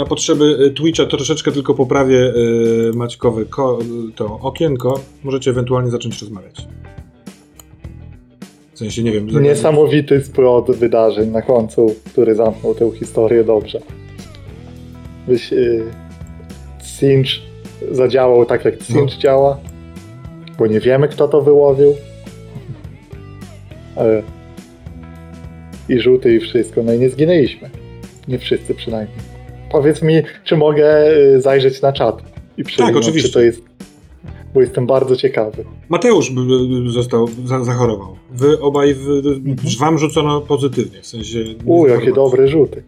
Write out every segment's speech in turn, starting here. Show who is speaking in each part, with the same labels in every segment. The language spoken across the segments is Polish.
Speaker 1: na potrzeby e, Twitcha troszeczkę tylko poprawię yy, Maćkowe ko, to okienko. Możecie ewentualnie zacząć rozmawiać. W sensie, nie wiem.
Speaker 2: Niesamowity splot wydarzeń na końcu, który zamknął tę historię dobrze. Byś yy, Cinch zadziałał tak, jak Cinch no. działa, bo nie wiemy, kto to wyłowił. Ale... I żółty, i wszystko. No i nie zginęliśmy. Nie wszyscy przynajmniej. Powiedz mi, czy mogę y, zajrzeć na czat i
Speaker 1: tak, oczywiście.
Speaker 2: czy to jest. Bo jestem bardzo ciekawy.
Speaker 1: Mateusz został, zachorował. Wy obaj, w, mhm. wam rzucono pozytywnie, w sensie...
Speaker 2: U, jakie dobre rzuty.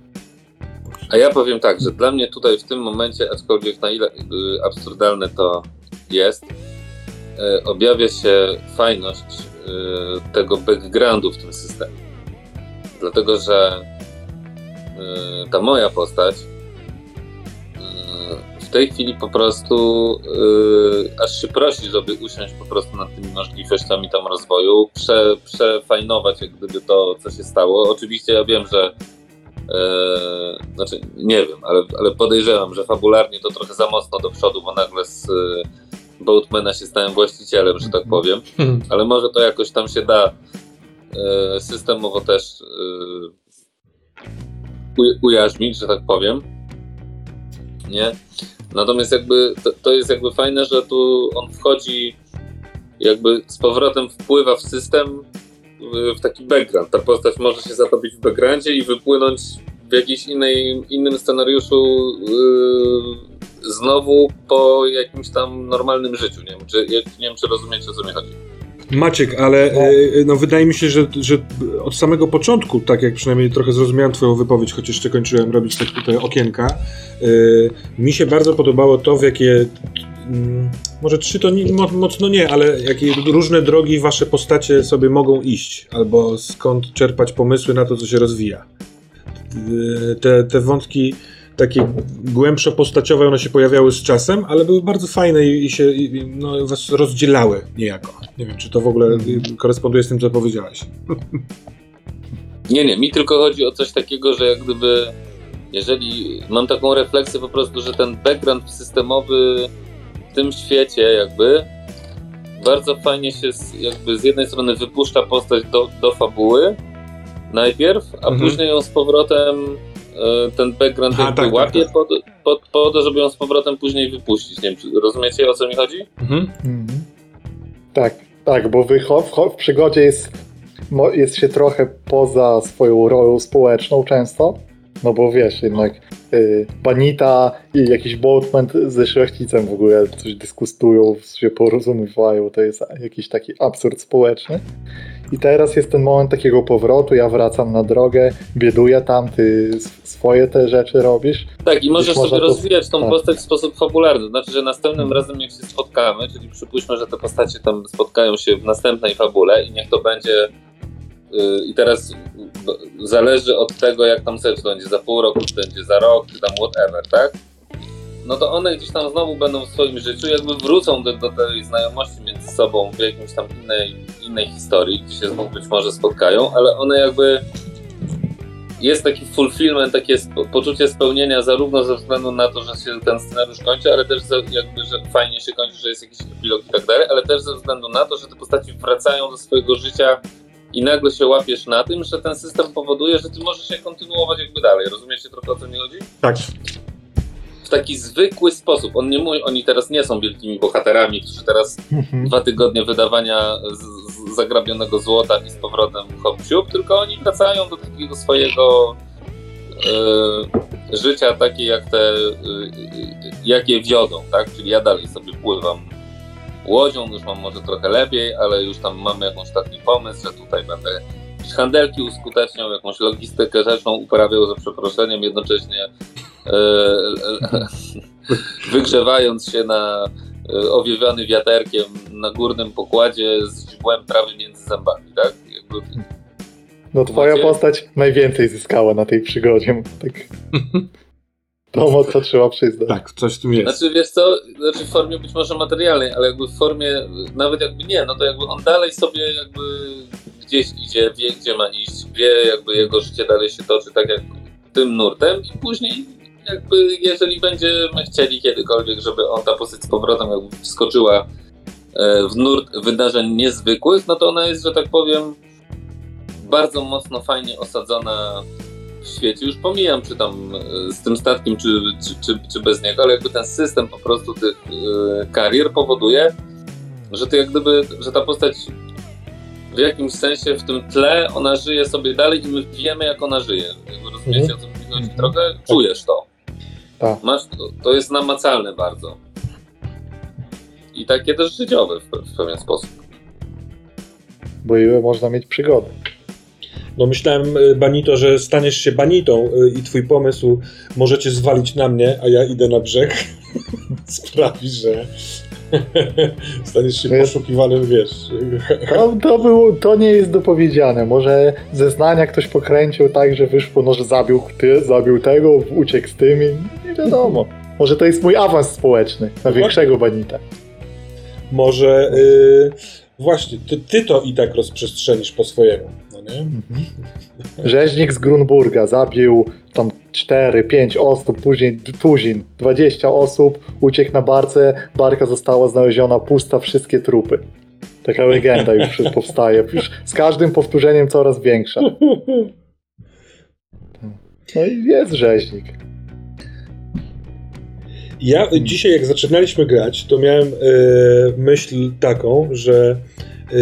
Speaker 3: A ja powiem tak, że dla mnie tutaj w tym momencie, aczkolwiek na ile absurdalne to jest, y, objawia się fajność tego backgroundu w tym systemie. Dlatego, że Y, ta moja postać w tej chwili po prostu y, aż się prosi, żeby usiąść po prostu nad tymi możliwościami tam rozwoju, prze, przefajnować jak gdyby to, co się stało. Oczywiście ja wiem, że znaczy nie wiem, ale, ale podejrzewam, że fabularnie to trochę za mocno do przodu, bo nagle z Boatmana się stałem właścicielem, że tak powiem, mhm. ale może to jakoś tam się da systemowo też ujarzmić, że tak powiem. Nie? Natomiast jakby to, to, jest jakby fajne, że tu on wchodzi jakby z powrotem wpływa w system w, taki background. Ta postać może się zatopić w backgroundzie i wypłynąć w jakimś innym scenariuszu yy, znowu po jakimś tam normalnym życiu. Nie wiem, czy, nie wiem, czy rozumiecie, o co mi chodzi.
Speaker 1: Maciek, ale no. E, no, wydaje mi się, że, że od samego początku, tak jak przynajmniej trochę zrozumiałem Twoją wypowiedź, choć jeszcze kończyłem robić te, te okienka, e, mi się bardzo podobało to, w jakie. Mm, może trzy to mocno nie, ale jakie różne drogi wasze postacie sobie mogą iść, albo skąd czerpać pomysły na to, co się rozwija. E, te, te wątki takie głębsze postaciowe, one się pojawiały z czasem, ale były bardzo fajne i, i się i, no, was rozdzielały niejako. Nie wiem, czy to w ogóle koresponduje z tym, co powiedziałeś.
Speaker 3: Nie, nie, mi tylko chodzi o coś takiego, że jak gdyby, jeżeli mam taką refleksję po prostu, że ten background systemowy w tym świecie jakby bardzo fajnie się z, jakby z jednej strony wypuszcza postać do, do fabuły najpierw, a mhm. później ją z powrotem ten background Aha, jakby tak, łapie tak, tak. Po, po, po, to, żeby ją z powrotem później wypuścić. Nie wiem, rozumiecie o co mi chodzi? Mhm. Mhm.
Speaker 2: Tak, tak, bo w przygodzie jest, jest się trochę poza swoją rolą społeczną często. No bo wiesz, jednak y, Banita i jakiś boatman ze szlachcicem w ogóle coś dyskutują, się porozumiewają, to jest jakiś taki absurd społeczny. I teraz jest ten moment takiego powrotu, ja wracam na drogę, bieduję tam, ty swoje te rzeczy robisz.
Speaker 3: Tak, i możesz sobie to... rozwijać tą tak. postać w sposób fabularny. Znaczy, że następnym razem jak się spotkamy, czyli przypuśćmy, że te postacie tam spotkają się w następnej fabule i niech to będzie yy, i teraz zależy od tego, jak tam to będzie za pół roku, czy będzie za rok, czy tam whatever, tak? No to one gdzieś tam znowu będą w swoim życiu, jakby wrócą do, do tej znajomości między sobą w jakimś tam innej, innej historii, gdzie się znów być może spotkają, ale one jakby jest taki fulfillment, takie poczucie spełnienia zarówno ze względu na to, że się ten scenariusz kończy, ale też jakby, że fajnie się kończy, że jest jakiś epilog i tak dalej, ale też ze względu na to, że te postaci wracają do swojego życia i nagle się łapiesz na tym, że ten system powoduje, że ty możesz się kontynuować jakby dalej. Rozumiecie trochę o co mi chodzi?
Speaker 1: Tak
Speaker 3: taki zwykły sposób. On nie mówi, oni teraz nie są wielkimi bohaterami, którzy teraz mhm. dwa tygodnie wydawania z, z zagrabionego złota i z powrotem hop tylko oni wracają do takiego swojego e, życia takie jak te, e, jakie wiodą, tak? Czyli ja dalej sobie pływam łodzią, już mam może trochę lepiej, ale już tam mamy jakąś taki pomysł, że tutaj będę handelki uskuteczniał, jakąś logistykę rzeczną uprawiał za przeproszeniem, jednocześnie wygrzewając się na e, owiewiany wiaterkiem na górnym pokładzie z źdźbłem trawy między zębami, tak? Jakby...
Speaker 2: No twoja Macie... postać najwięcej zyskała na tej przygodzie. Tak. To mocno trzeba przyznać.
Speaker 1: Tak, coś tu jest.
Speaker 3: Znaczy, wiesz co, znaczy w formie być może materialnej, ale jakby w formie, nawet jakby nie, no to jakby on dalej sobie jakby gdzieś idzie, wie gdzie ma iść, wie jakby jego życie dalej się toczy tak jak tym nurtem i później jakby jeżeli będziemy chcieli kiedykolwiek, żeby on ta postać z powrotem jakby wskoczyła e, w nurt wydarzeń niezwykłych, no to ona jest, że tak powiem, bardzo mocno fajnie osadzona w świecie. Już pomijam, czy tam e, z tym statkiem, czy, czy, czy, czy bez niego, ale jakby ten system po prostu tych e, karier powoduje, że to jak gdyby, że ta postać w jakimś sensie w tym tle ona żyje sobie dalej i my wiemy, jak ona żyje. Rozumiecie, o co mi chodzi? Trochę czujesz to.
Speaker 2: Tak.
Speaker 3: Masz, to, to jest namacalne bardzo. I takie też życiowe w, w pewien sposób.
Speaker 2: Bo ile można mieć przygody.
Speaker 1: No myślałem, y, Banito, że staniesz się Banitą y, i twój pomysł możecie zwalić na mnie, a ja idę na brzeg. Sprawi, że staniesz się
Speaker 2: No
Speaker 1: poszukiwanym, wiesz.
Speaker 2: To, to, było, to nie jest dopowiedziane. Może zeznania ktoś pokręcił tak, że wyszło, no, że zabił, ty, zabił tego, uciekł z tymi. Nie wiadomo. Może to jest mój awans społeczny na większego banita.
Speaker 1: Może y, właśnie, ty, ty to i tak rozprzestrzenisz po swojemu, nie?
Speaker 2: Rzeźnik z Grunburga zabił tam 4-5 osób, później tuzin, 20 osób, uciekł na barce, barka została znaleziona pusta, wszystkie trupy. Taka legenda już powstaje. Już z każdym powtórzeniem coraz większa. No i jest rzeźnik.
Speaker 1: Ja dzisiaj, jak zaczynaliśmy grać, to miałem e, myśl taką, że e,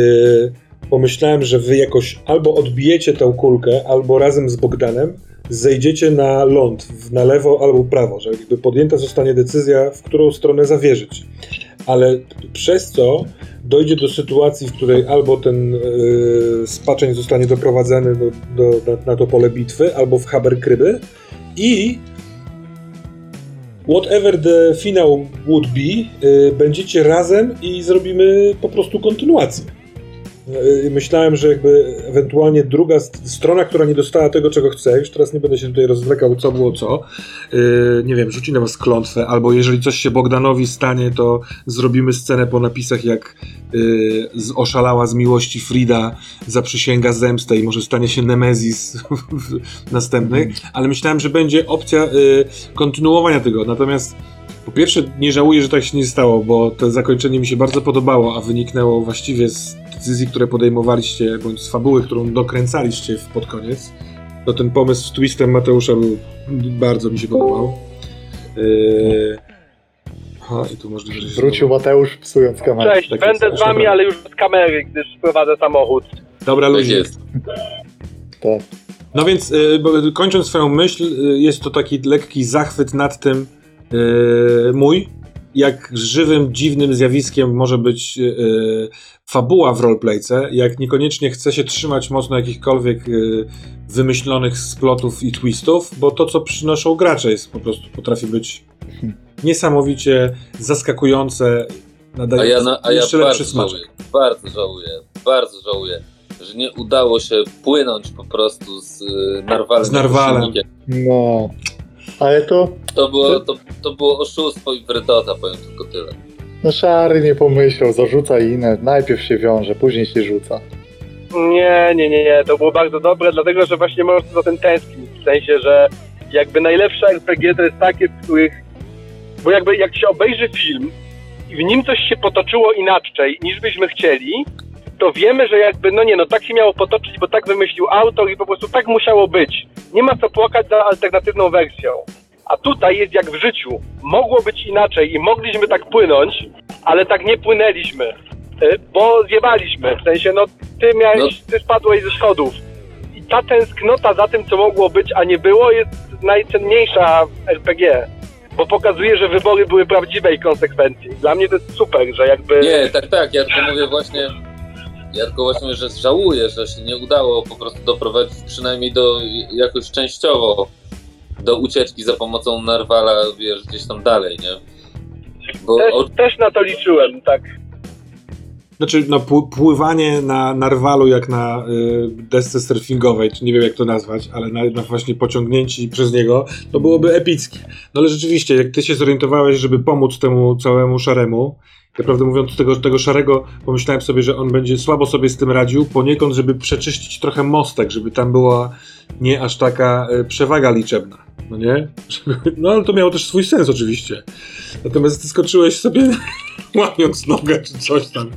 Speaker 1: pomyślałem, że wy jakoś albo odbijecie tę kulkę, albo razem z Bogdanem zejdziecie na ląd, na lewo albo prawo, że jakby podjęta zostanie decyzja, w którą stronę zawierzyć. Ale przez co dojdzie do sytuacji, w której albo ten e, spaczeń zostanie doprowadzony do, do, na, na to pole bitwy, albo w haber kryby i whatever the final would be, y, będziecie razem i zrobimy po prostu kontynuację. Y, Myślałem, że jakby ewentualnie druga st- strona, która nie dostała tego, czego chce, już teraz nie będę się tutaj rozwlekał, co było co, y, nie wiem, rzuci na was klątwę, albo jeżeli coś się Bogdanowi stanie, to zrobimy scenę po napisach, jak y, z- oszalała z miłości Frida zaprzysięga zemstę i może stanie się Nemezis w następnych, ale myślałem, że będzie opcja y, kontynuowania tego. Natomiast po pierwsze nie żałuję, że tak się nie stało, bo to zakończenie mi się bardzo podobało, a wyniknęło właściwie z decyzji, które podejmowaliście, bądź z fabuły, którą dokręcaliście w pod koniec. To ten pomysł z twistem Mateusza był, bardzo mi się podobał. Yy... Aha, i tu możliwe, że
Speaker 2: Wrócił Mateusz psując kamerę.
Speaker 4: Cześć,
Speaker 1: tak
Speaker 4: będę
Speaker 1: jest,
Speaker 4: z wami, ale już z kamery, gdyż prowadzę samochód.
Speaker 1: Dobra,
Speaker 3: Tak
Speaker 1: luzik.
Speaker 3: jest.
Speaker 2: Tak.
Speaker 1: No więc y, kończąc swoją myśl, y, jest to taki lekki zachwyt nad tym y, mój, jak żywym, dziwnym zjawiskiem może być y, y, fabuła w roleplayce, jak niekoniecznie chce się trzymać mocno jakichkolwiek y, wymyślonych splotów i twistów, bo to, co przynoszą gracze jest po prostu, potrafi być niesamowicie zaskakujące,
Speaker 3: A
Speaker 1: nadaje
Speaker 3: ja, na, a ja
Speaker 1: jeszcze lepszy
Speaker 3: bardzo
Speaker 1: smaczek.
Speaker 3: żałuję, bardzo żałuję, bardzo żałuję, że nie udało się płynąć po prostu z Narwalem.
Speaker 1: Z Narwalem.
Speaker 2: No. Ale to
Speaker 3: To było, to, to było oszustwo i wredota, powiem tylko tyle.
Speaker 2: no szary nie pomyślał, zarzuca inne. Najpierw się wiąże, później się rzuca.
Speaker 4: Nie, nie, nie, nie, to było bardzo dobre, dlatego że właśnie można za tym tęsknić. W sensie, że jakby najlepsze RPG to jest takie, w których. Bo jakby jak się obejrzy film i w nim coś się potoczyło inaczej niż byśmy chcieli, to wiemy, że jakby, no nie, no tak się miało potoczyć, bo tak wymyślił autor i po prostu tak musiało być. Nie ma co płakać za alternatywną wersją. A tutaj jest jak w życiu. Mogło być inaczej i mogliśmy tak płynąć, ale tak nie płynęliśmy. Y, Bo zjebaliśmy. W sensie, no ty miałeś, ty spadłeś ze schodów. I ta tęsknota za tym, co mogło być, a nie było, jest najcenniejsza w RPG. Bo pokazuje, że wybory były prawdziwe i konsekwencji. Dla mnie to jest super, że jakby...
Speaker 3: Nie, tak, tak, ja tylko mówię właśnie, ja tylko właśnie że żałuję, że się nie udało po prostu doprowadzić przynajmniej do, jakoś częściowo, do ucieczki za pomocą Narwala, wiesz, gdzieś tam dalej, nie? Bo
Speaker 4: Też,
Speaker 3: o,
Speaker 4: też na to liczyłem, tak.
Speaker 1: Znaczy, no, pł- pływanie na narwalu jak na y, desce surfingowej, czy nie wiem jak to nazwać, ale na, na właśnie pociągnięci przez niego, to byłoby epickie. No ale rzeczywiście, jak ty się zorientowałeś, żeby pomóc temu całemu szaremu, naprawdę mówiąc tego, tego szarego, pomyślałem sobie, że on będzie słabo sobie z tym radził, poniekąd, żeby przeczyścić trochę mostek, żeby tam była nie aż taka y, przewaga liczebna. No nie? No ale to miało też swój sens oczywiście. Natomiast ty skoczyłeś sobie łamiąc nogę czy coś tam.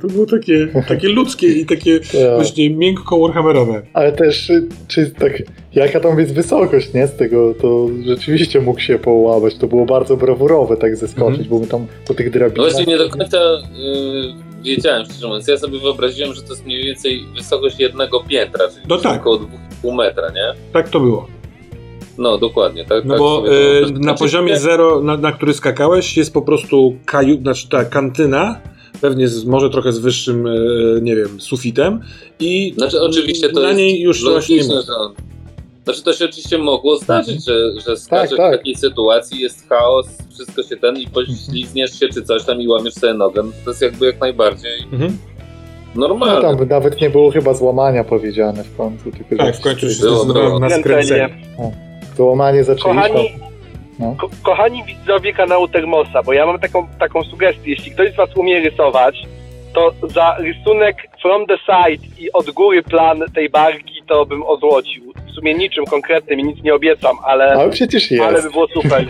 Speaker 1: To było takie, takie ludzkie i takie
Speaker 2: Tak.
Speaker 1: właśnie miękko warhammerowe.
Speaker 2: Ale też, y, czy tak, jaka tam jest wysokość, nie? Z tego, to rzeczywiście mógł się połamać. To było bardzo brawurowe tak zeskoczyć,
Speaker 1: Mhm.
Speaker 2: bo my tam po tych
Speaker 3: No
Speaker 2: drabinach...
Speaker 3: właśnie nie do końca y, wiedziałem, szczerze mówiąc. Ja sobie wyobraziłem, że to jest mniej więcej wysokość jednego piętra, czyli
Speaker 1: No tak.
Speaker 3: około 2,5 metra, nie?
Speaker 1: Tak to było.
Speaker 3: No dokładnie, tak.
Speaker 1: No
Speaker 3: tak
Speaker 1: bo
Speaker 3: sobie to
Speaker 1: na
Speaker 3: Znaczy,
Speaker 1: poziomie
Speaker 3: nie-
Speaker 1: zero, na, na który skakałeś, jest po prostu kaju, znaczy ta kantyna, pewnie z, może trochę z wyższym, e, nie wiem, sufitem i
Speaker 3: Znaczy oczywiście to
Speaker 1: na niej już właśnie nie
Speaker 3: logiczne,
Speaker 1: ma.
Speaker 3: że. Znaczy to się oczywiście mogło zdarzyć, że, że skaczesz
Speaker 2: tak.
Speaker 3: w takiej sytuacji, jest chaos, wszystko się ten i poślizgniesz się czy coś tam i łamiesz sobie nogę. No To jest jakby jak najbardziej
Speaker 1: Mhm.
Speaker 2: No
Speaker 3: normalne.
Speaker 2: tam nawet nie było chyba złamania powiedziane w końcu. Tylko
Speaker 1: Tak,
Speaker 2: że
Speaker 1: w końcu się
Speaker 3: Było, było.
Speaker 1: na
Speaker 4: Kręcenie.
Speaker 1: skręcenie.
Speaker 2: Zaczęliśmy.
Speaker 4: Kochani,
Speaker 2: No.
Speaker 4: ko- kochani widzowie kanału Termosa, bo ja mam taką, taką sugestię, jeśli ktoś z was umie rysować, to za rysunek from the side i od góry plan tej barki to bym ozłocił. W sumie niczym konkretnym i nic nie obiecam, ale,
Speaker 2: Ale przecież jest.
Speaker 4: ale by było super.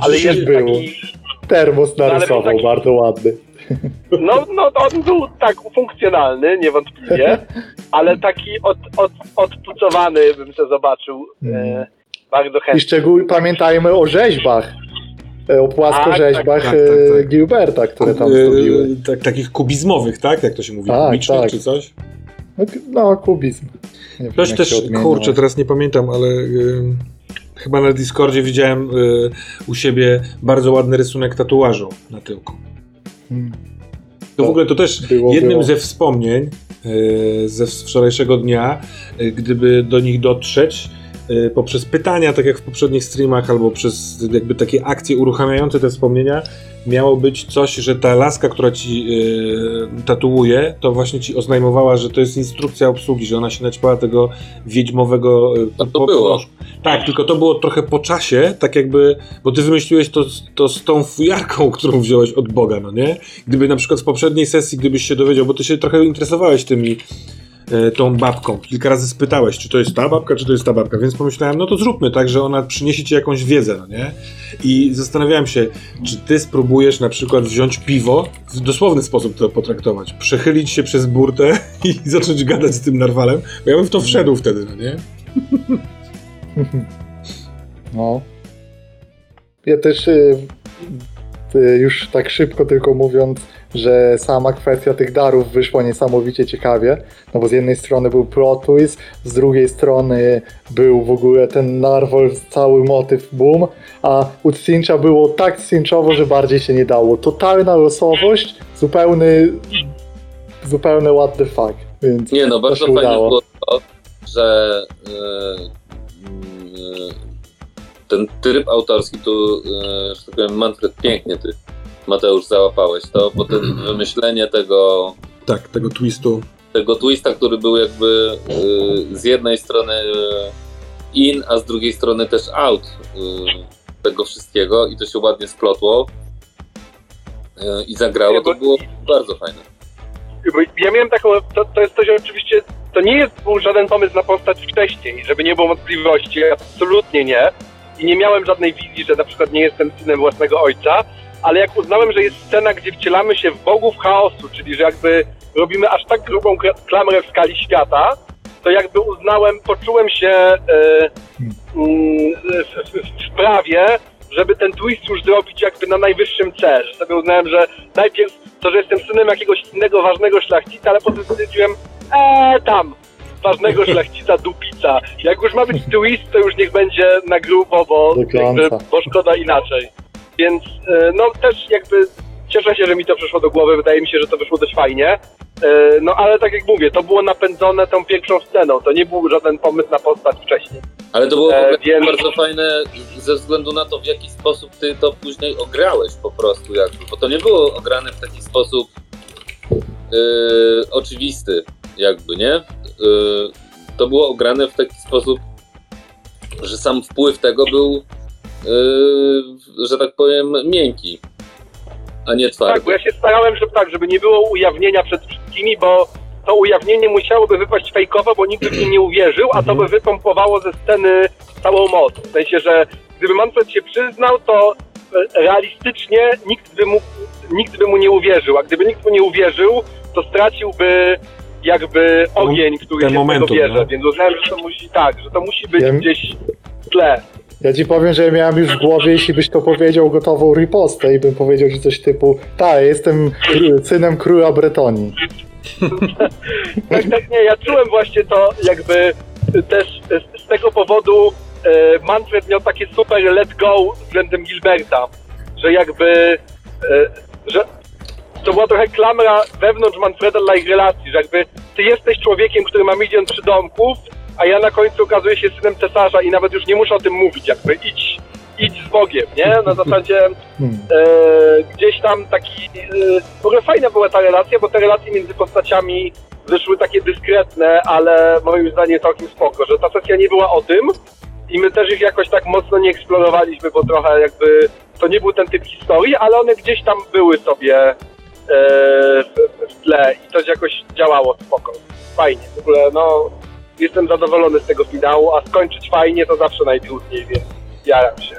Speaker 4: Ale
Speaker 1: jest...
Speaker 2: było.
Speaker 4: taki,
Speaker 2: Termos
Speaker 4: ale
Speaker 2: narysował,
Speaker 4: taki-
Speaker 2: bardzo ładny.
Speaker 4: no, no to on był tak funkcjonalny, niewątpliwie, ale taki od, od, odtucowany bym to zobaczył e, bardzo
Speaker 2: I
Speaker 4: chętnie.
Speaker 2: szczególnie pamiętajmy o rzeźbach. E, O płaskorzeźbach
Speaker 1: Tak, tak, tak,
Speaker 2: e,
Speaker 1: tak.
Speaker 2: Gilberta, które tam
Speaker 1: e,
Speaker 2: zrobiły.
Speaker 1: tak, takich kubizmowych, tak? Jak to się mówi?
Speaker 2: Tak,
Speaker 1: Kubicznych
Speaker 2: tak.
Speaker 1: czy coś?
Speaker 2: No, no kubizm. Nie
Speaker 1: Ktoś też, kurczę, teraz nie pamiętam, ale y, chyba na Discordzie widziałem y, u siebie bardzo ładny rysunek tatuażu na tyłku.
Speaker 2: Hmm.
Speaker 1: To w ogóle to też
Speaker 2: Było,
Speaker 1: jednym
Speaker 2: było.
Speaker 1: ze wspomnień y, ze wczorajszego dnia, y, gdyby do nich dotrzeć, y, poprzez pytania, tak jak w poprzednich streamach, albo przez jakby takie akcje uruchamiające te wspomnienia, miało być coś, że ta laska, która ci y, tatuuje, to właśnie ci oznajmowała, że to jest instrukcja obsługi, że ona się naćpała tego wiedźmowego y,
Speaker 3: A to było.
Speaker 1: Tak, tylko to było trochę po czasie, tak jakby, bo ty wymyśliłeś to, to z tą fujarką, którą wziąłeś od Boga, no nie? Gdyby na przykład w poprzedniej sesji, gdybyś się dowiedział, bo ty się trochę interesowałeś tymi, tą babką, kilka razy spytałeś, czy to jest ta babka, czy to jest ta babka, więc pomyślałem, no to zróbmy tak, że ona przyniesie ci jakąś wiedzę, no nie? I zastanawiałem się, czy ty spróbujesz na przykład wziąć piwo, w dosłowny sposób to potraktować, przechylić się przez burtę i zacząć gadać z tym narwalem, bo ja bym w to wszedł wtedy, no nie?
Speaker 2: No. Ja też y, y, już tak szybko tylko mówiąc, że sama kwestia tych darów wyszła niesamowicie ciekawie, no bo z jednej strony był plot twist, z drugiej strony był w ogóle ten narwol, cały motyw boom, a u Cincha było tak cinchowo, że bardziej się nie dało. Totalna losowość, zupełny zupełne what the fuck, więc
Speaker 3: Nie no, bardzo fajnie
Speaker 2: udało.
Speaker 3: było to, że yy, yy, ten tryb autorski tu, yy, że tak powiem, Manfred, pięknie ty, Mateusz, załapałeś to, bo ten wymyślenie tego,
Speaker 1: Tak, tego twistu.
Speaker 3: tego twista, który był jakby yy, z jednej strony yy, in, a z drugiej strony też out tego wszystkiego i to się ładnie splotło i zagrało, to było bardzo fajne.
Speaker 4: Bo ja miałem taką, to, to jest coś oczywiście, to nie jest był żaden pomysł na postać wcześniej, żeby nie było wątpliwości, absolutnie nie. I nie miałem żadnej wizji, że na przykład nie jestem synem własnego ojca, ale jak uznałem, że jest scena, gdzie wcielamy się w bogów chaosu, czyli że jakby robimy aż tak grubą klamrę w skali świata, to jakby uznałem, poczułem się mm, w, w, w prawie, żeby ten twist już zrobić jakby na najwyższym C, że sobie uznałem, że najpierw to, że jestem synem jakiegoś innego ważnego szlachcica, ale potem stwierdziłem, eee, tam, ważnego szlachcica dupica. Jak już ma być twist, to już niech będzie na grubo, bo, jakby, bo szkoda inaczej. Więc e, no też jakby cieszę się, że mi to przyszło do głowy, wydaje mi się, że to wyszło dość fajnie. E, No ale tak jak mówię, to było napędzone tą pierwszą sceną, to nie był żaden pomysł na postać wcześniej.
Speaker 3: Ale to było w
Speaker 4: E, więc-
Speaker 3: bardzo fajne ze względu na to, w jaki sposób ty to później ograłeś po prostu jakby, bo to nie było ograne w taki sposób yy, oczywisty jakby, nie? Yy, to było ograne w taki sposób, że sam wpływ tego był, yy, że tak powiem, miękki, a nie twardy.
Speaker 4: Tak, bo ja się starałem, żeby tak, żeby nie było ujawnienia przed wszystkimi, bo to ujawnienie musiałoby wypaść fejkowo, bo nikt by w nie uwierzył, a to by wypompowało ze sceny całą moc. W sensie, że gdyby Manfred się przyznał, to e, realistycznie nikt by mu, nikt by mu nie uwierzył, a gdyby nikt mu nie uwierzył, to straciłby jakby ogień, który
Speaker 1: ten
Speaker 4: się
Speaker 1: momentum,
Speaker 4: tego bierze,
Speaker 1: no.
Speaker 4: więc uznałem, że to musi tak, że to musi być
Speaker 2: Ja-
Speaker 4: gdzieś w tle.
Speaker 2: Ja ci powiem, że miałem już w głowie, jeśli byś to powiedział, gotową ripostę i bym powiedział ci coś typu tak, jestem synem króla Bretonii.
Speaker 4: Tak, tak, nie, ja czułem właśnie to jakby też z, z tego powodu e, Manfred miał takie super let go względem Gilberta, że jakby, e, że to była trochę klamra wewnątrz Manfreda dla ich relacji, że jakby ty jesteś człowiekiem, który ma milion przydomków, a ja na końcu okazuję się synem cesarza i nawet już nie muszę o tym mówić, jakby idź, idź z Bogiem, nie? Na zasadzie
Speaker 2: Hmm.
Speaker 4: e, gdzieś tam taki. E, w ogóle fajna była ta relacja, bo te relacje między postaciami wyszły takie dyskretne, ale moim zdaniem całkiem spoko, że ta sesja nie była o tym i my też ich jakoś tak mocno nie eksplorowaliśmy, bo trochę jakby to nie był ten typ historii, ale one gdzieś tam były sobie w, w tle i to jakoś działało spoko. Fajnie. W ogóle no jestem zadowolony z tego finału, a skończyć fajnie to zawsze najtrudniej, więc jaram się.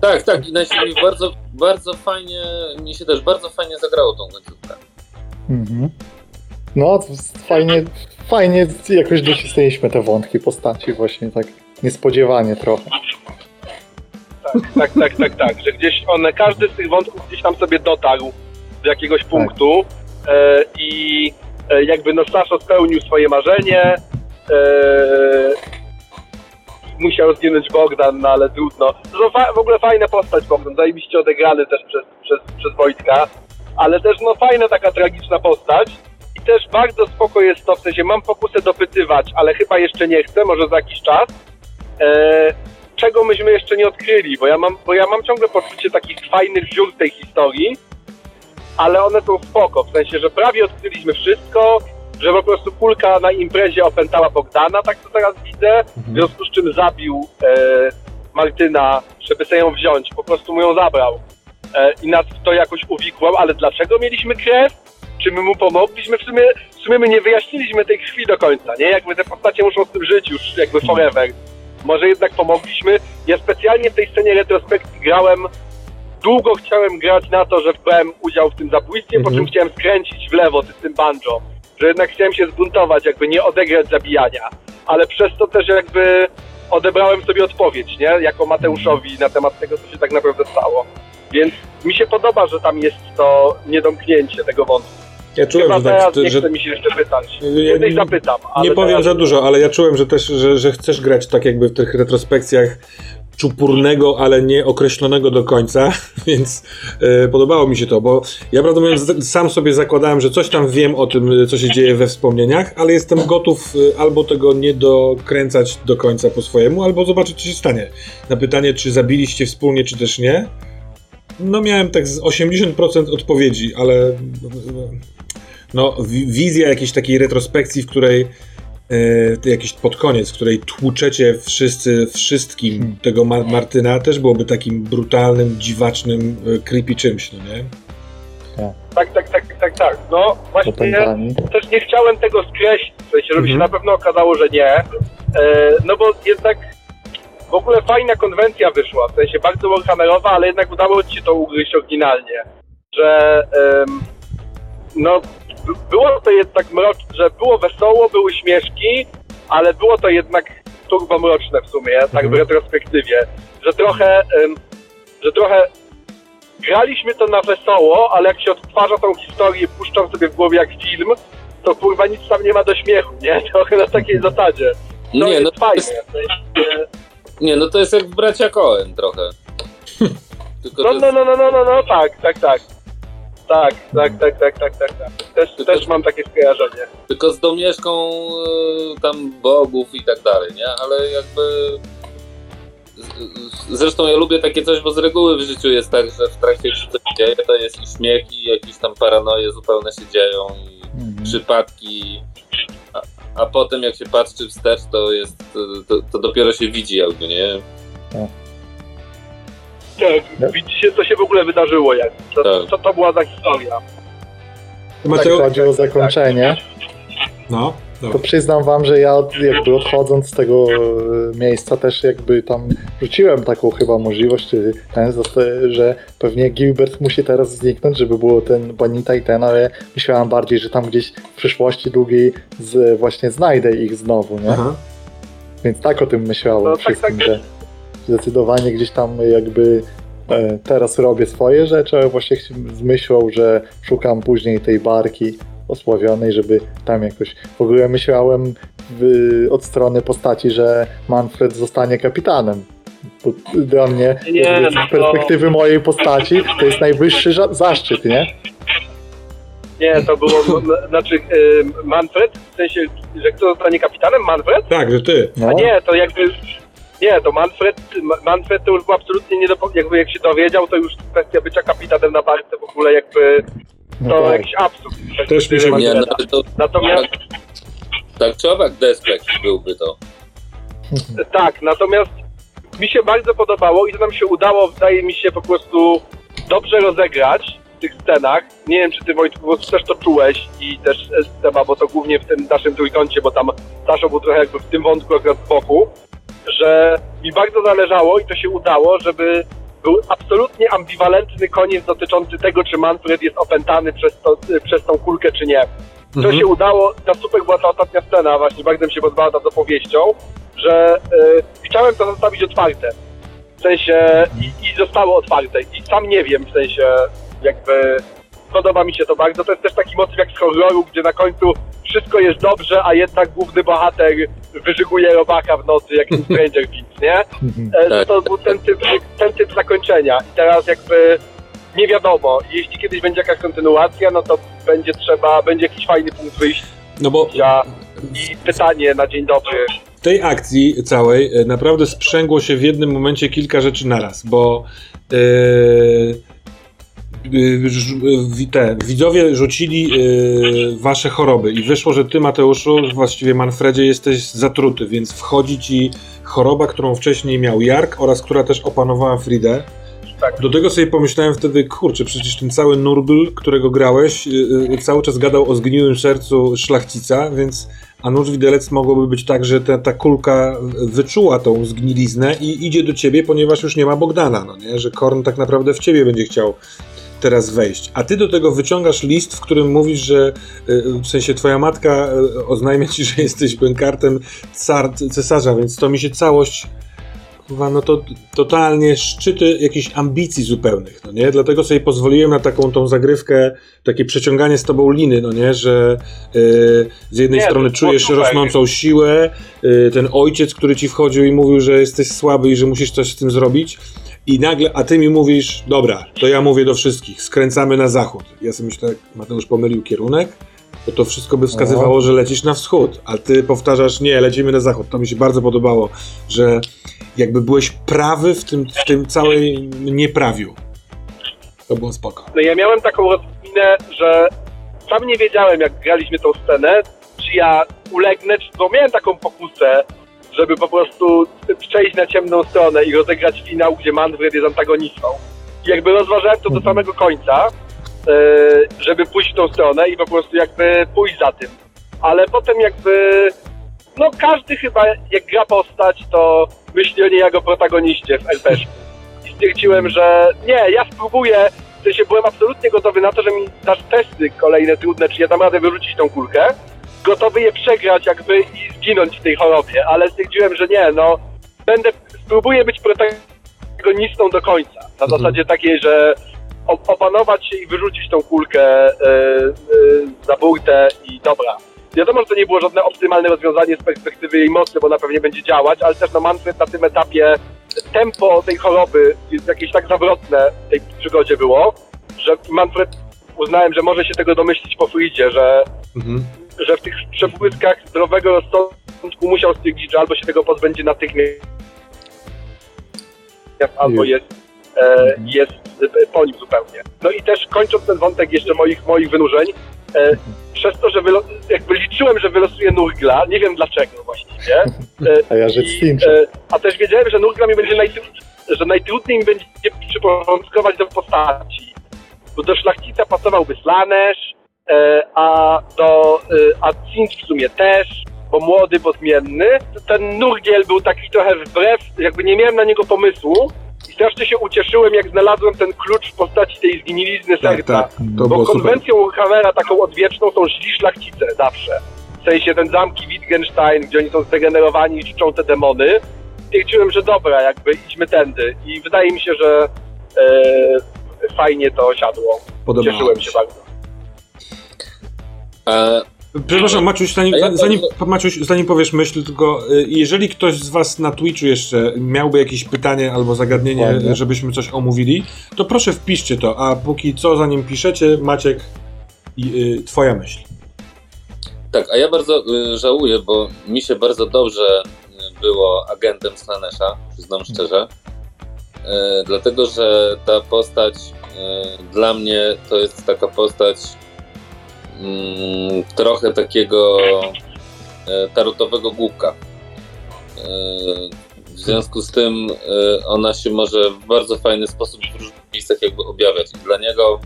Speaker 3: Tak, tak, i najświetniej bardzo, bardzo fajnie, mi się też bardzo fajnie zagrało tą końcówkę.
Speaker 2: Mhm. No, fajnie, fajnie jakoś docisnęliśmy te wątki postaci właśnie tak niespodziewanie trochę.
Speaker 4: Tak, tak, tak, tak, że gdzieś one, każdy z tych wątków gdzieś tam sobie dotarł do jakiegoś punktu e, i e, jakby no Saszo spełnił swoje marzenie, e, musiał zginąć Bogdan, no ale trudno. To fa- w ogóle fajna postać Bogdan, zajebiście odegrany też przez, przez, przez Wojtka, ale też no fajna taka tragiczna postać i też bardzo spoko jest to, w sensie mam pokusę dopytywać, ale chyba jeszcze nie chcę, może za jakiś czas. E, czego myśmy jeszcze nie odkryli, bo ja mam, bo ja mam ciągle poczucie takich fajnych ziół tej historii, ale one są spoko, w sensie, że prawie odkryliśmy wszystko, że po prostu kulka na imprezie opętała Bogdana, tak to teraz widzę, w związku z czym zabił e, Martyna, żeby sobie ją wziąć, po prostu mu ją zabrał e, i nas w to jakoś uwikłał, ale dlaczego mieliśmy krew? Czy my mu pomogliśmy? W sumie, w sumie my nie wyjaśniliśmy tej krwi do końca, nie? Jakby te postacie muszą z tym żyć już jakby forever. Może jednak pomogliśmy. Ja specjalnie w tej scenie retrospekcji grałem, długo chciałem grać na to, że brałem udział w tym zabójstwie, po
Speaker 1: Mhm.
Speaker 4: czym chciałem skręcić w lewo z tym banjo. Że jednak chciałem się zbuntować, jakby nie odegrać zabijania. Ale przez to też jakby odebrałem sobie odpowiedź, nie? Jako Mateuszowi na temat tego, co się tak naprawdę stało. Więc mi się podoba, że tam jest to niedomknięcie tego wątku.
Speaker 1: Ja czułem,
Speaker 4: Chyba
Speaker 1: że, tak,
Speaker 4: nie
Speaker 1: że
Speaker 4: chce mi się jeszcze pytać. Kiedyś
Speaker 1: nie-
Speaker 4: zapytam,
Speaker 1: nie powiem
Speaker 4: teraz...
Speaker 1: za dużo, ale ja czułem, że też, że, że chcesz grać tak jakby w tych retrospekcjach czupurnego, ale nie określonego do końca, więc e, podobało mi się to, bo ja prawdę mówiąc sam sobie zakładałem, że coś tam wiem o tym, co się dzieje we wspomnieniach, ale jestem gotów e, albo tego nie dokręcać do końca po swojemu, albo zobaczyć, co się stanie. Na pytanie, czy zabiliście wspólnie, czy też nie, no miałem tak z 80% odpowiedzi, ale no, wi- wizja jakiejś takiej retrospekcji, w której jakiś pod koniec, w której tłuczecie wszyscy wszystkim
Speaker 2: Hmm.
Speaker 1: tego Mar- Martyna, też byłoby takim brutalnym, dziwacznym, e, creepy czymś, no nie?
Speaker 4: Tak, tak, tak, tak, tak. No właśnie
Speaker 2: Opętani.
Speaker 4: też nie chciałem tego skreślić, w sensie, żeby się
Speaker 1: Mhm.
Speaker 4: na pewno okazało, że nie. E, no bo jednak w ogóle fajna konwencja wyszła, w sensie bardzo warhammerowa, ale jednak udało ci się to ugryźć oryginalnie. Że em, no było to jednak mroczne, że było wesoło, były śmieszki, ale było to jednak turbo mroczne w sumie, tak w
Speaker 1: Mhm.
Speaker 4: retrospektywie. Że trochę, że trochę graliśmy to na wesoło, ale jak się odtwarza tą historię, puszczam sobie w głowie jak film, to kurwa nic tam nie ma do śmiechu, nie? Trochę na takiej zasadzie. To
Speaker 3: Nie, no jest, nie, no to jest jak Bracia Coen trochę. Tylko
Speaker 4: No,
Speaker 3: to
Speaker 4: no,
Speaker 3: jest,
Speaker 4: no, no, no, no, no, tak, tak, tak. Tak, tak, tak, tak, tak, tak, tak. Też,
Speaker 3: Tylko-
Speaker 4: też mam takie skojarzenie.
Speaker 3: tylko z domieszką e, tam bogów i tak dalej, nie? Ale jakby... z- z- Zresztą ja lubię takie coś, bo z reguły w życiu jest tak, że w trakcie gdy coś się dzieje, to jest i śmiech, i jakieś tam paranoje zupełne się dzieją, i
Speaker 2: Mhm.
Speaker 3: przypadki, a, a potem jak się patrzy wstecz, to jest, to, to dopiero się widzi jakby, nie?
Speaker 4: Tak, widzicie, co się w ogóle wydarzyło, jak, co,
Speaker 3: Tak.
Speaker 4: co to była za historia.
Speaker 2: Tak
Speaker 1: Mateo,
Speaker 2: chodzi o zakończenie.
Speaker 1: No,
Speaker 2: To
Speaker 1: dobra.
Speaker 2: przyznam wam, że ja od, jakby odchodząc z tego e, miejsca też jakby tam rzuciłem taką chyba możliwość, czy ten, zosta- że pewnie Gilbert musi teraz zniknąć, żeby było ten Banita i ten, ale myślałem bardziej, że tam gdzieś w przyszłości długiej z, właśnie znajdę ich znowu, nie?
Speaker 1: Aha.
Speaker 2: Więc tak o tym myślałem
Speaker 4: No, tak,
Speaker 2: wszystkim,
Speaker 4: tak.
Speaker 2: że zdecydowanie gdzieś tam jakby e, teraz robię swoje rzeczy, ale właśnie z myślą, że szukam później tej barki osławionej, żeby tam jakoś... W ogóle myślałem w, od strony postaci, że Manfred zostanie kapitanem. Bo dla mnie,
Speaker 4: Nie, no
Speaker 2: z perspektywy mojej postaci, to jest najwyższy zaszczyt, nie?
Speaker 4: Nie, to było, znaczy y, Manfred, w sensie, że kto zostanie kapitanem? Manfred?
Speaker 1: Tak, że ty.
Speaker 2: No,
Speaker 4: A nie, to jakby, nie, to Manfred, Ma- Manfred to już był absolutnie nie do, jakby jak się dowiedział, to już kwestia bycia kapitanem na barce w ogóle jakby,
Speaker 2: no
Speaker 4: to
Speaker 2: tak.
Speaker 4: jakiś absurd.
Speaker 1: Też mi się
Speaker 3: Nie, no, to
Speaker 4: Natomiast,
Speaker 3: tak czy owak Despekt byłby to.
Speaker 4: tak, natomiast mi się bardzo podobało i to nam się udało, wydaje mi się, po prostu dobrze rozegrać w tych scenach. Nie wiem, czy ty Wojtku też to czułeś i też Seba, bo to głównie w tym naszym trójkącie, bo tam Saszo był trochę jakby w tym wątku akurat z boku, że mi bardzo zależało i to się udało, żeby był absolutnie ambiwalentny koniec dotyczący tego, czy Manfred jest opętany przez, to, przez tą kulkę, czy nie. To
Speaker 1: Mhm.
Speaker 4: się udało, ta super była ta ostatnia scena, właśnie bardzo mi się podobała ta opowieścią, że y, chciałem to zostawić otwarte. W sensie, i, i zostało otwarte. I sam nie wiem, w sensie, jakby podoba mi się to bardzo. To jest też taki motyw jak z horroru, gdzie na końcu wszystko jest dobrze, a jednak główny bohater wyżyguje robaka w nocy, jak w Stranger Things, nie?
Speaker 2: Mhm.
Speaker 4: E,
Speaker 3: Tak.
Speaker 4: To był ten typ, ten typ zakończenia. I teraz jakby nie wiadomo, jeśli kiedyś będzie jakaś kontynuacja, no to będzie trzeba, będzie jakiś fajny punkt wyjścia
Speaker 1: No bo
Speaker 4: i pytanie na dzień dobry.
Speaker 1: w tej akcji całej e, naprawdę sprzęgło się w jednym momencie kilka rzeczy naraz, bo wi- te widzowie rzucili e, wasze choroby i wyszło, że ty Mateuszu, właściwie Manfredzie jesteś zatruty, więc wchodzi ci choroba, którą wcześniej miał Jark oraz która też opanowała Fridę.
Speaker 4: Tak.
Speaker 1: Do tego sobie pomyślałem wtedy, kurczę, przecież ten cały Nurgl, którego grałeś, yy, cały czas gadał o zgniłym sercu szlachcica, więc a nóż widelec mogłoby być tak, że ta, ta kulka wyczuła tą zgniliznę i idzie do ciebie, ponieważ już nie ma Bogdana, no nie? Że Korn tak naprawdę w ciebie będzie chciał teraz wejść. A ty do tego wyciągasz list, w którym mówisz, że yy, w sensie twoja matka yy, oznajmia ci, że jesteś bękartem car, cesarza, więc to mi się całość no to totalnie szczyty jakichś ambicji zupełnych, no nie? Dlatego sobie pozwoliłem na taką tą zagrywkę, takie przeciąganie z tobą liny, no nie? Że yy, z jednej
Speaker 4: Nie,
Speaker 1: strony
Speaker 4: było
Speaker 1: czujesz
Speaker 4: super.
Speaker 1: rosnącą siłę, yy, ten ojciec, który ci wchodził i mówił, że jesteś słaby i że musisz coś z tym zrobić i nagle, a ty mi mówisz, dobra, to ja mówię do wszystkich, skręcamy na zachód. Ja sobie myślę, Mateusz pomylił kierunek, bo to wszystko by wskazywało, że lecisz na wschód, a ty powtarzasz, nie, lecimy na zachód. To mi się bardzo podobało, że jakby byłeś prawy w tym, w tym całej nieprawiu. To było spoko.
Speaker 4: No ja miałem taką rozminę, że sam nie wiedziałem, jak graliśmy tą scenę, czy ja ulegnę, czy, bo miałem taką pokusę, żeby po prostu przejść na ciemną stronę i rozegrać finał, gdzie Manfred jest antagonistą. I jakby rozważałem to do
Speaker 2: Mhm.
Speaker 4: samego końca, e, żeby pójść w tą stronę i po prostu jakby pójść za tym. Ale potem jakby, no każdy chyba, jak gra postać, to myśli o niej jako protagoniście w RPG. I stwierdziłem, że nie, ja spróbuję, w sensie byłem absolutnie gotowy na to, że mi dasz testy kolejne trudne, czy ja dam radę wyrzucić tą kulkę. Gotowy je przegrać jakby i zginąć w tej chorobie, ale stwierdziłem, że nie, no będę, spróbuję być protagonistą do końca. Na
Speaker 1: Mhm.
Speaker 4: zasadzie takiej, że op- opanować się i wyrzucić tą kulkę e, e, za burtę i dobra. Wiadomo, że to nie było żadne optymalne rozwiązanie z perspektywy jej mocy, bo ona pewnie będzie działać, ale też no Manfred na tym etapie tempo tej choroby jest jakieś tak zawrotne w tej przygodzie było, że Manfred uznałem, że może się tego domyślić po Fridzie, że,
Speaker 1: Mhm.
Speaker 4: Że w tych przebłyskach zdrowego rozsądku musiał stwierdzić, że albo się tego pozbędzie natychmiast, albo jest, e, jest e, po nim zupełnie. No i też kończąc ten wątek jeszcze moich, moich wynurzeń, e, przez to, że wylo- jakby liczyłem, że wylosuję Nurgla, nie wiem dlaczego właściwie, e,
Speaker 2: A ja rzecz
Speaker 4: i, e, a też wiedziałem, że Nurgla mi będzie najtru- że najtrudniej mi będzie przyporządkować do postaci. Bo do szlachcica pasowałby Slanesz, a do e, a Cinch w sumie też, bo młody, bo zmienny. Ten Nurgiel był taki trochę wbrew, jakby nie miałem na niego pomysłu i strasznie się ucieszyłem, jak znalazłem ten klucz w postaci tej zgnilizny
Speaker 1: Tak,
Speaker 4: serca.
Speaker 1: tak.
Speaker 4: Bo
Speaker 1: super.
Speaker 4: konwencją Warhammera taką odwieczną są źli szlachcice zawsze. W sensie ten zamki Wittgenstein, gdzie oni są zdegenerowani i czczą te demony. Stwierdziłem, że dobra, jakby idźmy tędy. I wydaje mi się, że e, fajnie to siadło.
Speaker 1: Podobało
Speaker 4: Cieszyłem się. bardzo.
Speaker 3: A,
Speaker 1: Przepraszam, Maciuś, zanim,
Speaker 3: ja
Speaker 1: zanim, Maciuś, zanim powiesz myśl, tylko y, jeżeli ktoś z Was na Twitchu jeszcze miałby jakieś pytanie albo zagadnienie,
Speaker 2: Ładnie.
Speaker 1: żebyśmy coś omówili, to proszę wpiszcie to, a póki co, zanim piszecie, Maciek, y, Twoja myśl.
Speaker 3: tak, a ja bardzo y, żałuję, bo mi się bardzo dobrze było agentem Slanesha, przyznam szczerze. Y, dlatego, że ta postać dla mnie to jest taka postać mm, trochę takiego y, tarotowego głupka. Y, w związku z tym y, ona się może w bardzo fajny sposób w różnych miejscach jakby objawiać. Dla niego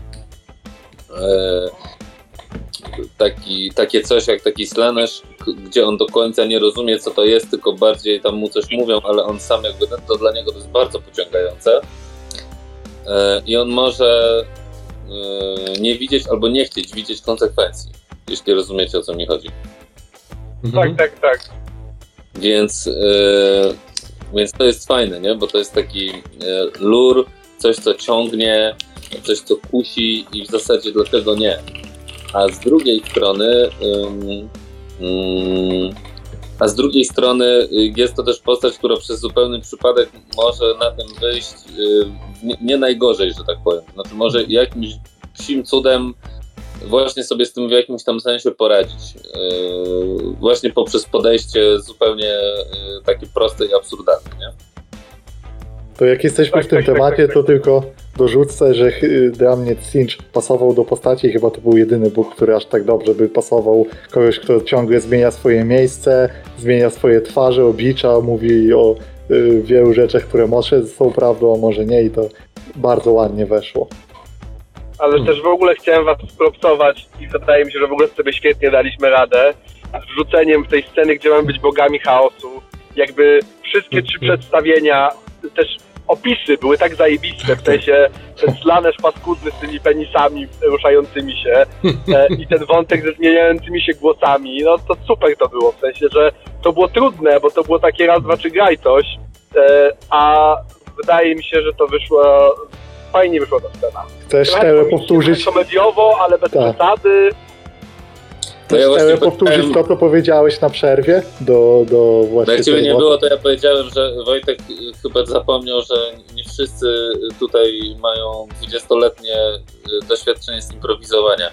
Speaker 3: taki, takie coś jak taki Slanesh, k- gdzie on do końca nie rozumie, co to jest, tylko bardziej tam mu coś mówią, ale on sam jakby, to dla niego to jest bardzo pociągające. E, I on może e, nie widzieć albo nie chcieć widzieć konsekwencji, jeśli rozumiecie, o co mi chodzi.
Speaker 1: Mhm.
Speaker 4: Tak, tak, tak.
Speaker 3: Więc, e, więc to jest fajne, nie? Bo to jest taki e, lur, coś co ciągnie, coś co kusi i w zasadzie dlatego nie. A z drugiej strony ym, ym, a z drugiej strony y, jest to też postać, która przez zupełny przypadek może na tym wyjść y, nie, nie najgorzej, że tak powiem. Znaczy może jakimś psim cudem właśnie sobie z tym w jakimś tam sensie poradzić. Yy, właśnie poprzez podejście zupełnie takie proste i absurdalne, nie?
Speaker 2: To jak jesteśmy
Speaker 4: Tak,
Speaker 2: w tym
Speaker 4: tak, tak,
Speaker 2: temacie, to tylko dorzucę, że dla mnie Cinch pasował do postaci i chyba to był jedyny Bóg, który aż tak dobrze by pasował. Kogoś, kto ciągle zmienia swoje miejsce, zmienia swoje twarze, oblicza, mówi o y, wielu rzeczach, które może są prawdą, a może nie i to bardzo ładnie weszło.
Speaker 4: Ale
Speaker 1: Hmm.
Speaker 4: też w ogóle chciałem was propsować i wydaje mi się, że w ogóle sobie świetnie daliśmy radę z wrzuceniem w tej sceny, gdzie mamy być bogami chaosu. Jakby wszystkie trzy
Speaker 1: Mhm.
Speaker 4: przedstawienia, też opisy były tak zajebiste, w sensie ten slanerz paskudny z tymi penisami ruszającymi się e, i ten wątek ze zmieniającymi się głosami, no to super to było, w sensie, że to było trudne, bo to było takie raz, dwa, trzy graj coś, e, a wydaje mi się, że to wyszło, fajnie wyszła ta scena.
Speaker 2: Chcesz powtórzyć,
Speaker 4: komediowo, ale bez
Speaker 2: Tak.
Speaker 4: przesady.
Speaker 3: No ja właśnie
Speaker 2: Tele powtórzyć to, co powiedziałeś na przerwie do, do
Speaker 3: No
Speaker 2: właśnie
Speaker 3: jak ciebie nie było, to ja powiedziałem, że Wojtek y, chyba zapomniał, że nie wszyscy tutaj mają 20-letnie y, doświadczenie z improwizowania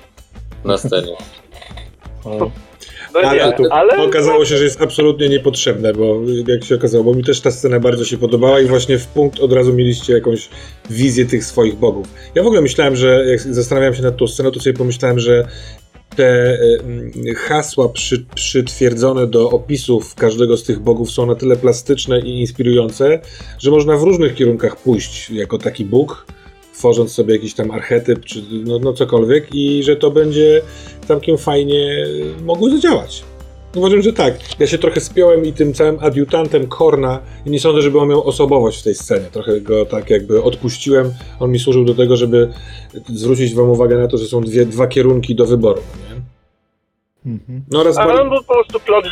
Speaker 3: na scenie.
Speaker 4: No
Speaker 1: Ale
Speaker 4: nie,
Speaker 1: to
Speaker 4: ale
Speaker 1: Okazało się, że jest absolutnie niepotrzebne, bo jak się okazało, bo mi też ta scena bardzo się podobała i właśnie w punkt od razu mieliście jakąś wizję tych swoich bogów. Ja w ogóle myślałem, że jak zastanawiałem się nad tą sceną, to sobie pomyślałem, że te e, mm, hasła przy, przytwierdzone do opisów każdego z tych bogów są na tyle plastyczne i inspirujące, że można w różnych kierunkach pójść jako taki bóg, tworząc sobie jakiś tam archetyp, czy no, no cokolwiek i że to będzie całkiem fajnie mogło zadziałać. Uważam, że tak. Ja się trochę spiąłem i tym całym adiutantem Korna i nie sądzę, żeby on miał osobowość w tej scenie. Trochę go tak jakby odpuściłem. On mi służył do tego, żeby zwrócić wam uwagę na to, że są dwie, dwa kierunki do wyboru. Nie?
Speaker 2: mhm.
Speaker 1: No oraz
Speaker 4: ale on był po prostu plot,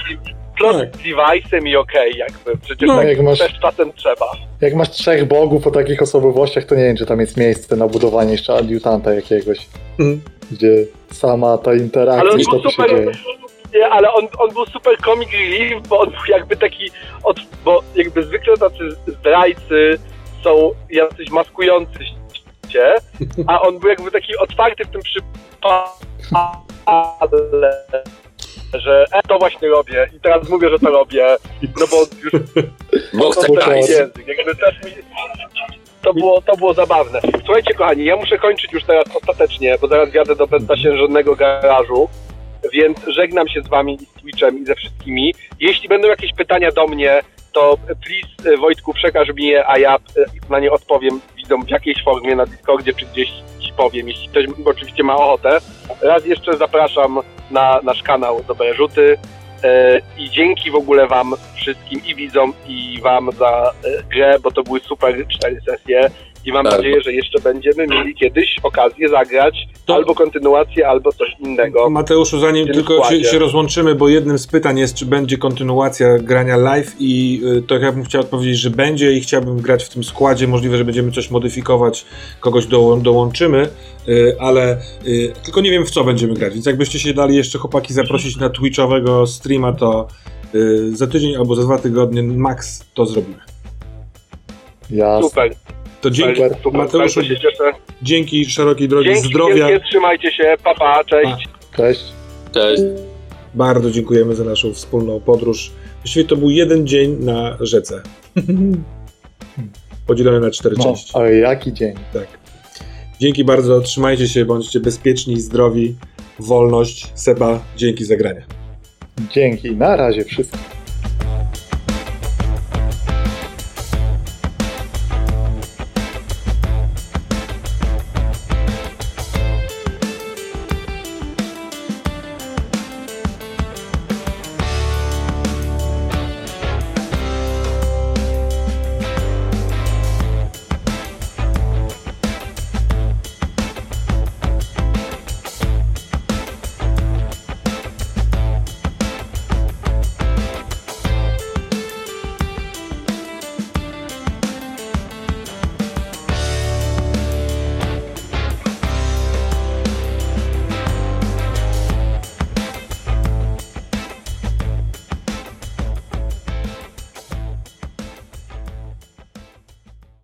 Speaker 4: plot
Speaker 1: Tak.
Speaker 4: device'em i okej, jakby. Przecież
Speaker 1: No,
Speaker 4: tak
Speaker 2: jak masz-
Speaker 4: też czasem trzeba.
Speaker 2: Jak masz trzech bogów o takich osobowościach, to nie wiem, czy tam jest miejsce na budowanie jeszcze adiutanta jakiegoś,
Speaker 1: Mhm.
Speaker 2: gdzie sama ta
Speaker 4: Ale
Speaker 2: interakcja
Speaker 4: on
Speaker 2: i to, co się
Speaker 4: super,
Speaker 2: dzieje.
Speaker 4: Nie, ale on, on był super comic relief, bo on był jakby taki, od, bo jakby zwykle tacy zdrajcy są jacyś maskujący się, a on był jakby taki otwarty w tym przypadku, że e, to właśnie robię i teraz mówię, że to robię, no bo już
Speaker 3: Bo
Speaker 4: to
Speaker 3: chcę
Speaker 4: język, jakby też mi... To było, to było zabawne. Słuchajcie, kochani, ja muszę kończyć już teraz ostatecznie, bo zaraz jadę do beztasiężnego garażu, więc żegnam się z wami i z Twitchem i ze wszystkimi. Jeśli będą jakieś pytania do mnie, to please, e, Wojtku, przekaż mi je, a ja e, na nie odpowiem widzą w jakiejś formie na Discordzie czy gdzieś powiem, jeśli ktoś oczywiście ma ochotę. Raz jeszcze zapraszam na nasz kanał Dobre Rzuty e, i dzięki w ogóle wam wszystkim i widzom i wam za grę, bo to były super cztery sesje i mam
Speaker 3: Tak.
Speaker 4: nadzieję, że jeszcze będziemy mieli kiedyś okazję zagrać
Speaker 1: To-
Speaker 4: albo kontynuację, albo coś innego.
Speaker 1: Mateuszu, zanim tylko się, się rozłączymy, bo jednym z pytań jest, czy będzie kontynuacja grania live i y, to ja bym chciał odpowiedzieć, że będzie i chciałbym grać w tym składzie. Możliwe, że będziemy coś modyfikować, kogoś dołą- dołączymy, y, ale y, tylko nie wiem w co będziemy grać, więc jakbyście się dali jeszcze chłopaki zaprosić na twitchowego streama, to y, za tydzień albo za dwa tygodnie max to zrobimy.
Speaker 2: Jasne.
Speaker 4: Super,
Speaker 1: To dzięki,
Speaker 2: Super,
Speaker 4: super,
Speaker 1: Mateuszu,
Speaker 4: bardzo się cieszę.
Speaker 1: dzięki szerokiej drogi
Speaker 4: Dzięki
Speaker 1: zdrowia.
Speaker 4: wielkie, trzymajcie się, papa, pa, cześć.
Speaker 2: Cześć.
Speaker 3: Cześć.
Speaker 1: Bardzo dziękujemy za naszą wspólną podróż. Właściwie to był jeden dzień na rzece. Podzielony na cztery
Speaker 2: No,
Speaker 1: części.
Speaker 2: ale jaki dzień.
Speaker 1: Tak. Dzięki bardzo, trzymajcie się, bądźcie bezpieczni, zdrowi. Wolność. Seba, dzięki za granie.
Speaker 2: Dzięki. Na razie wszystkim.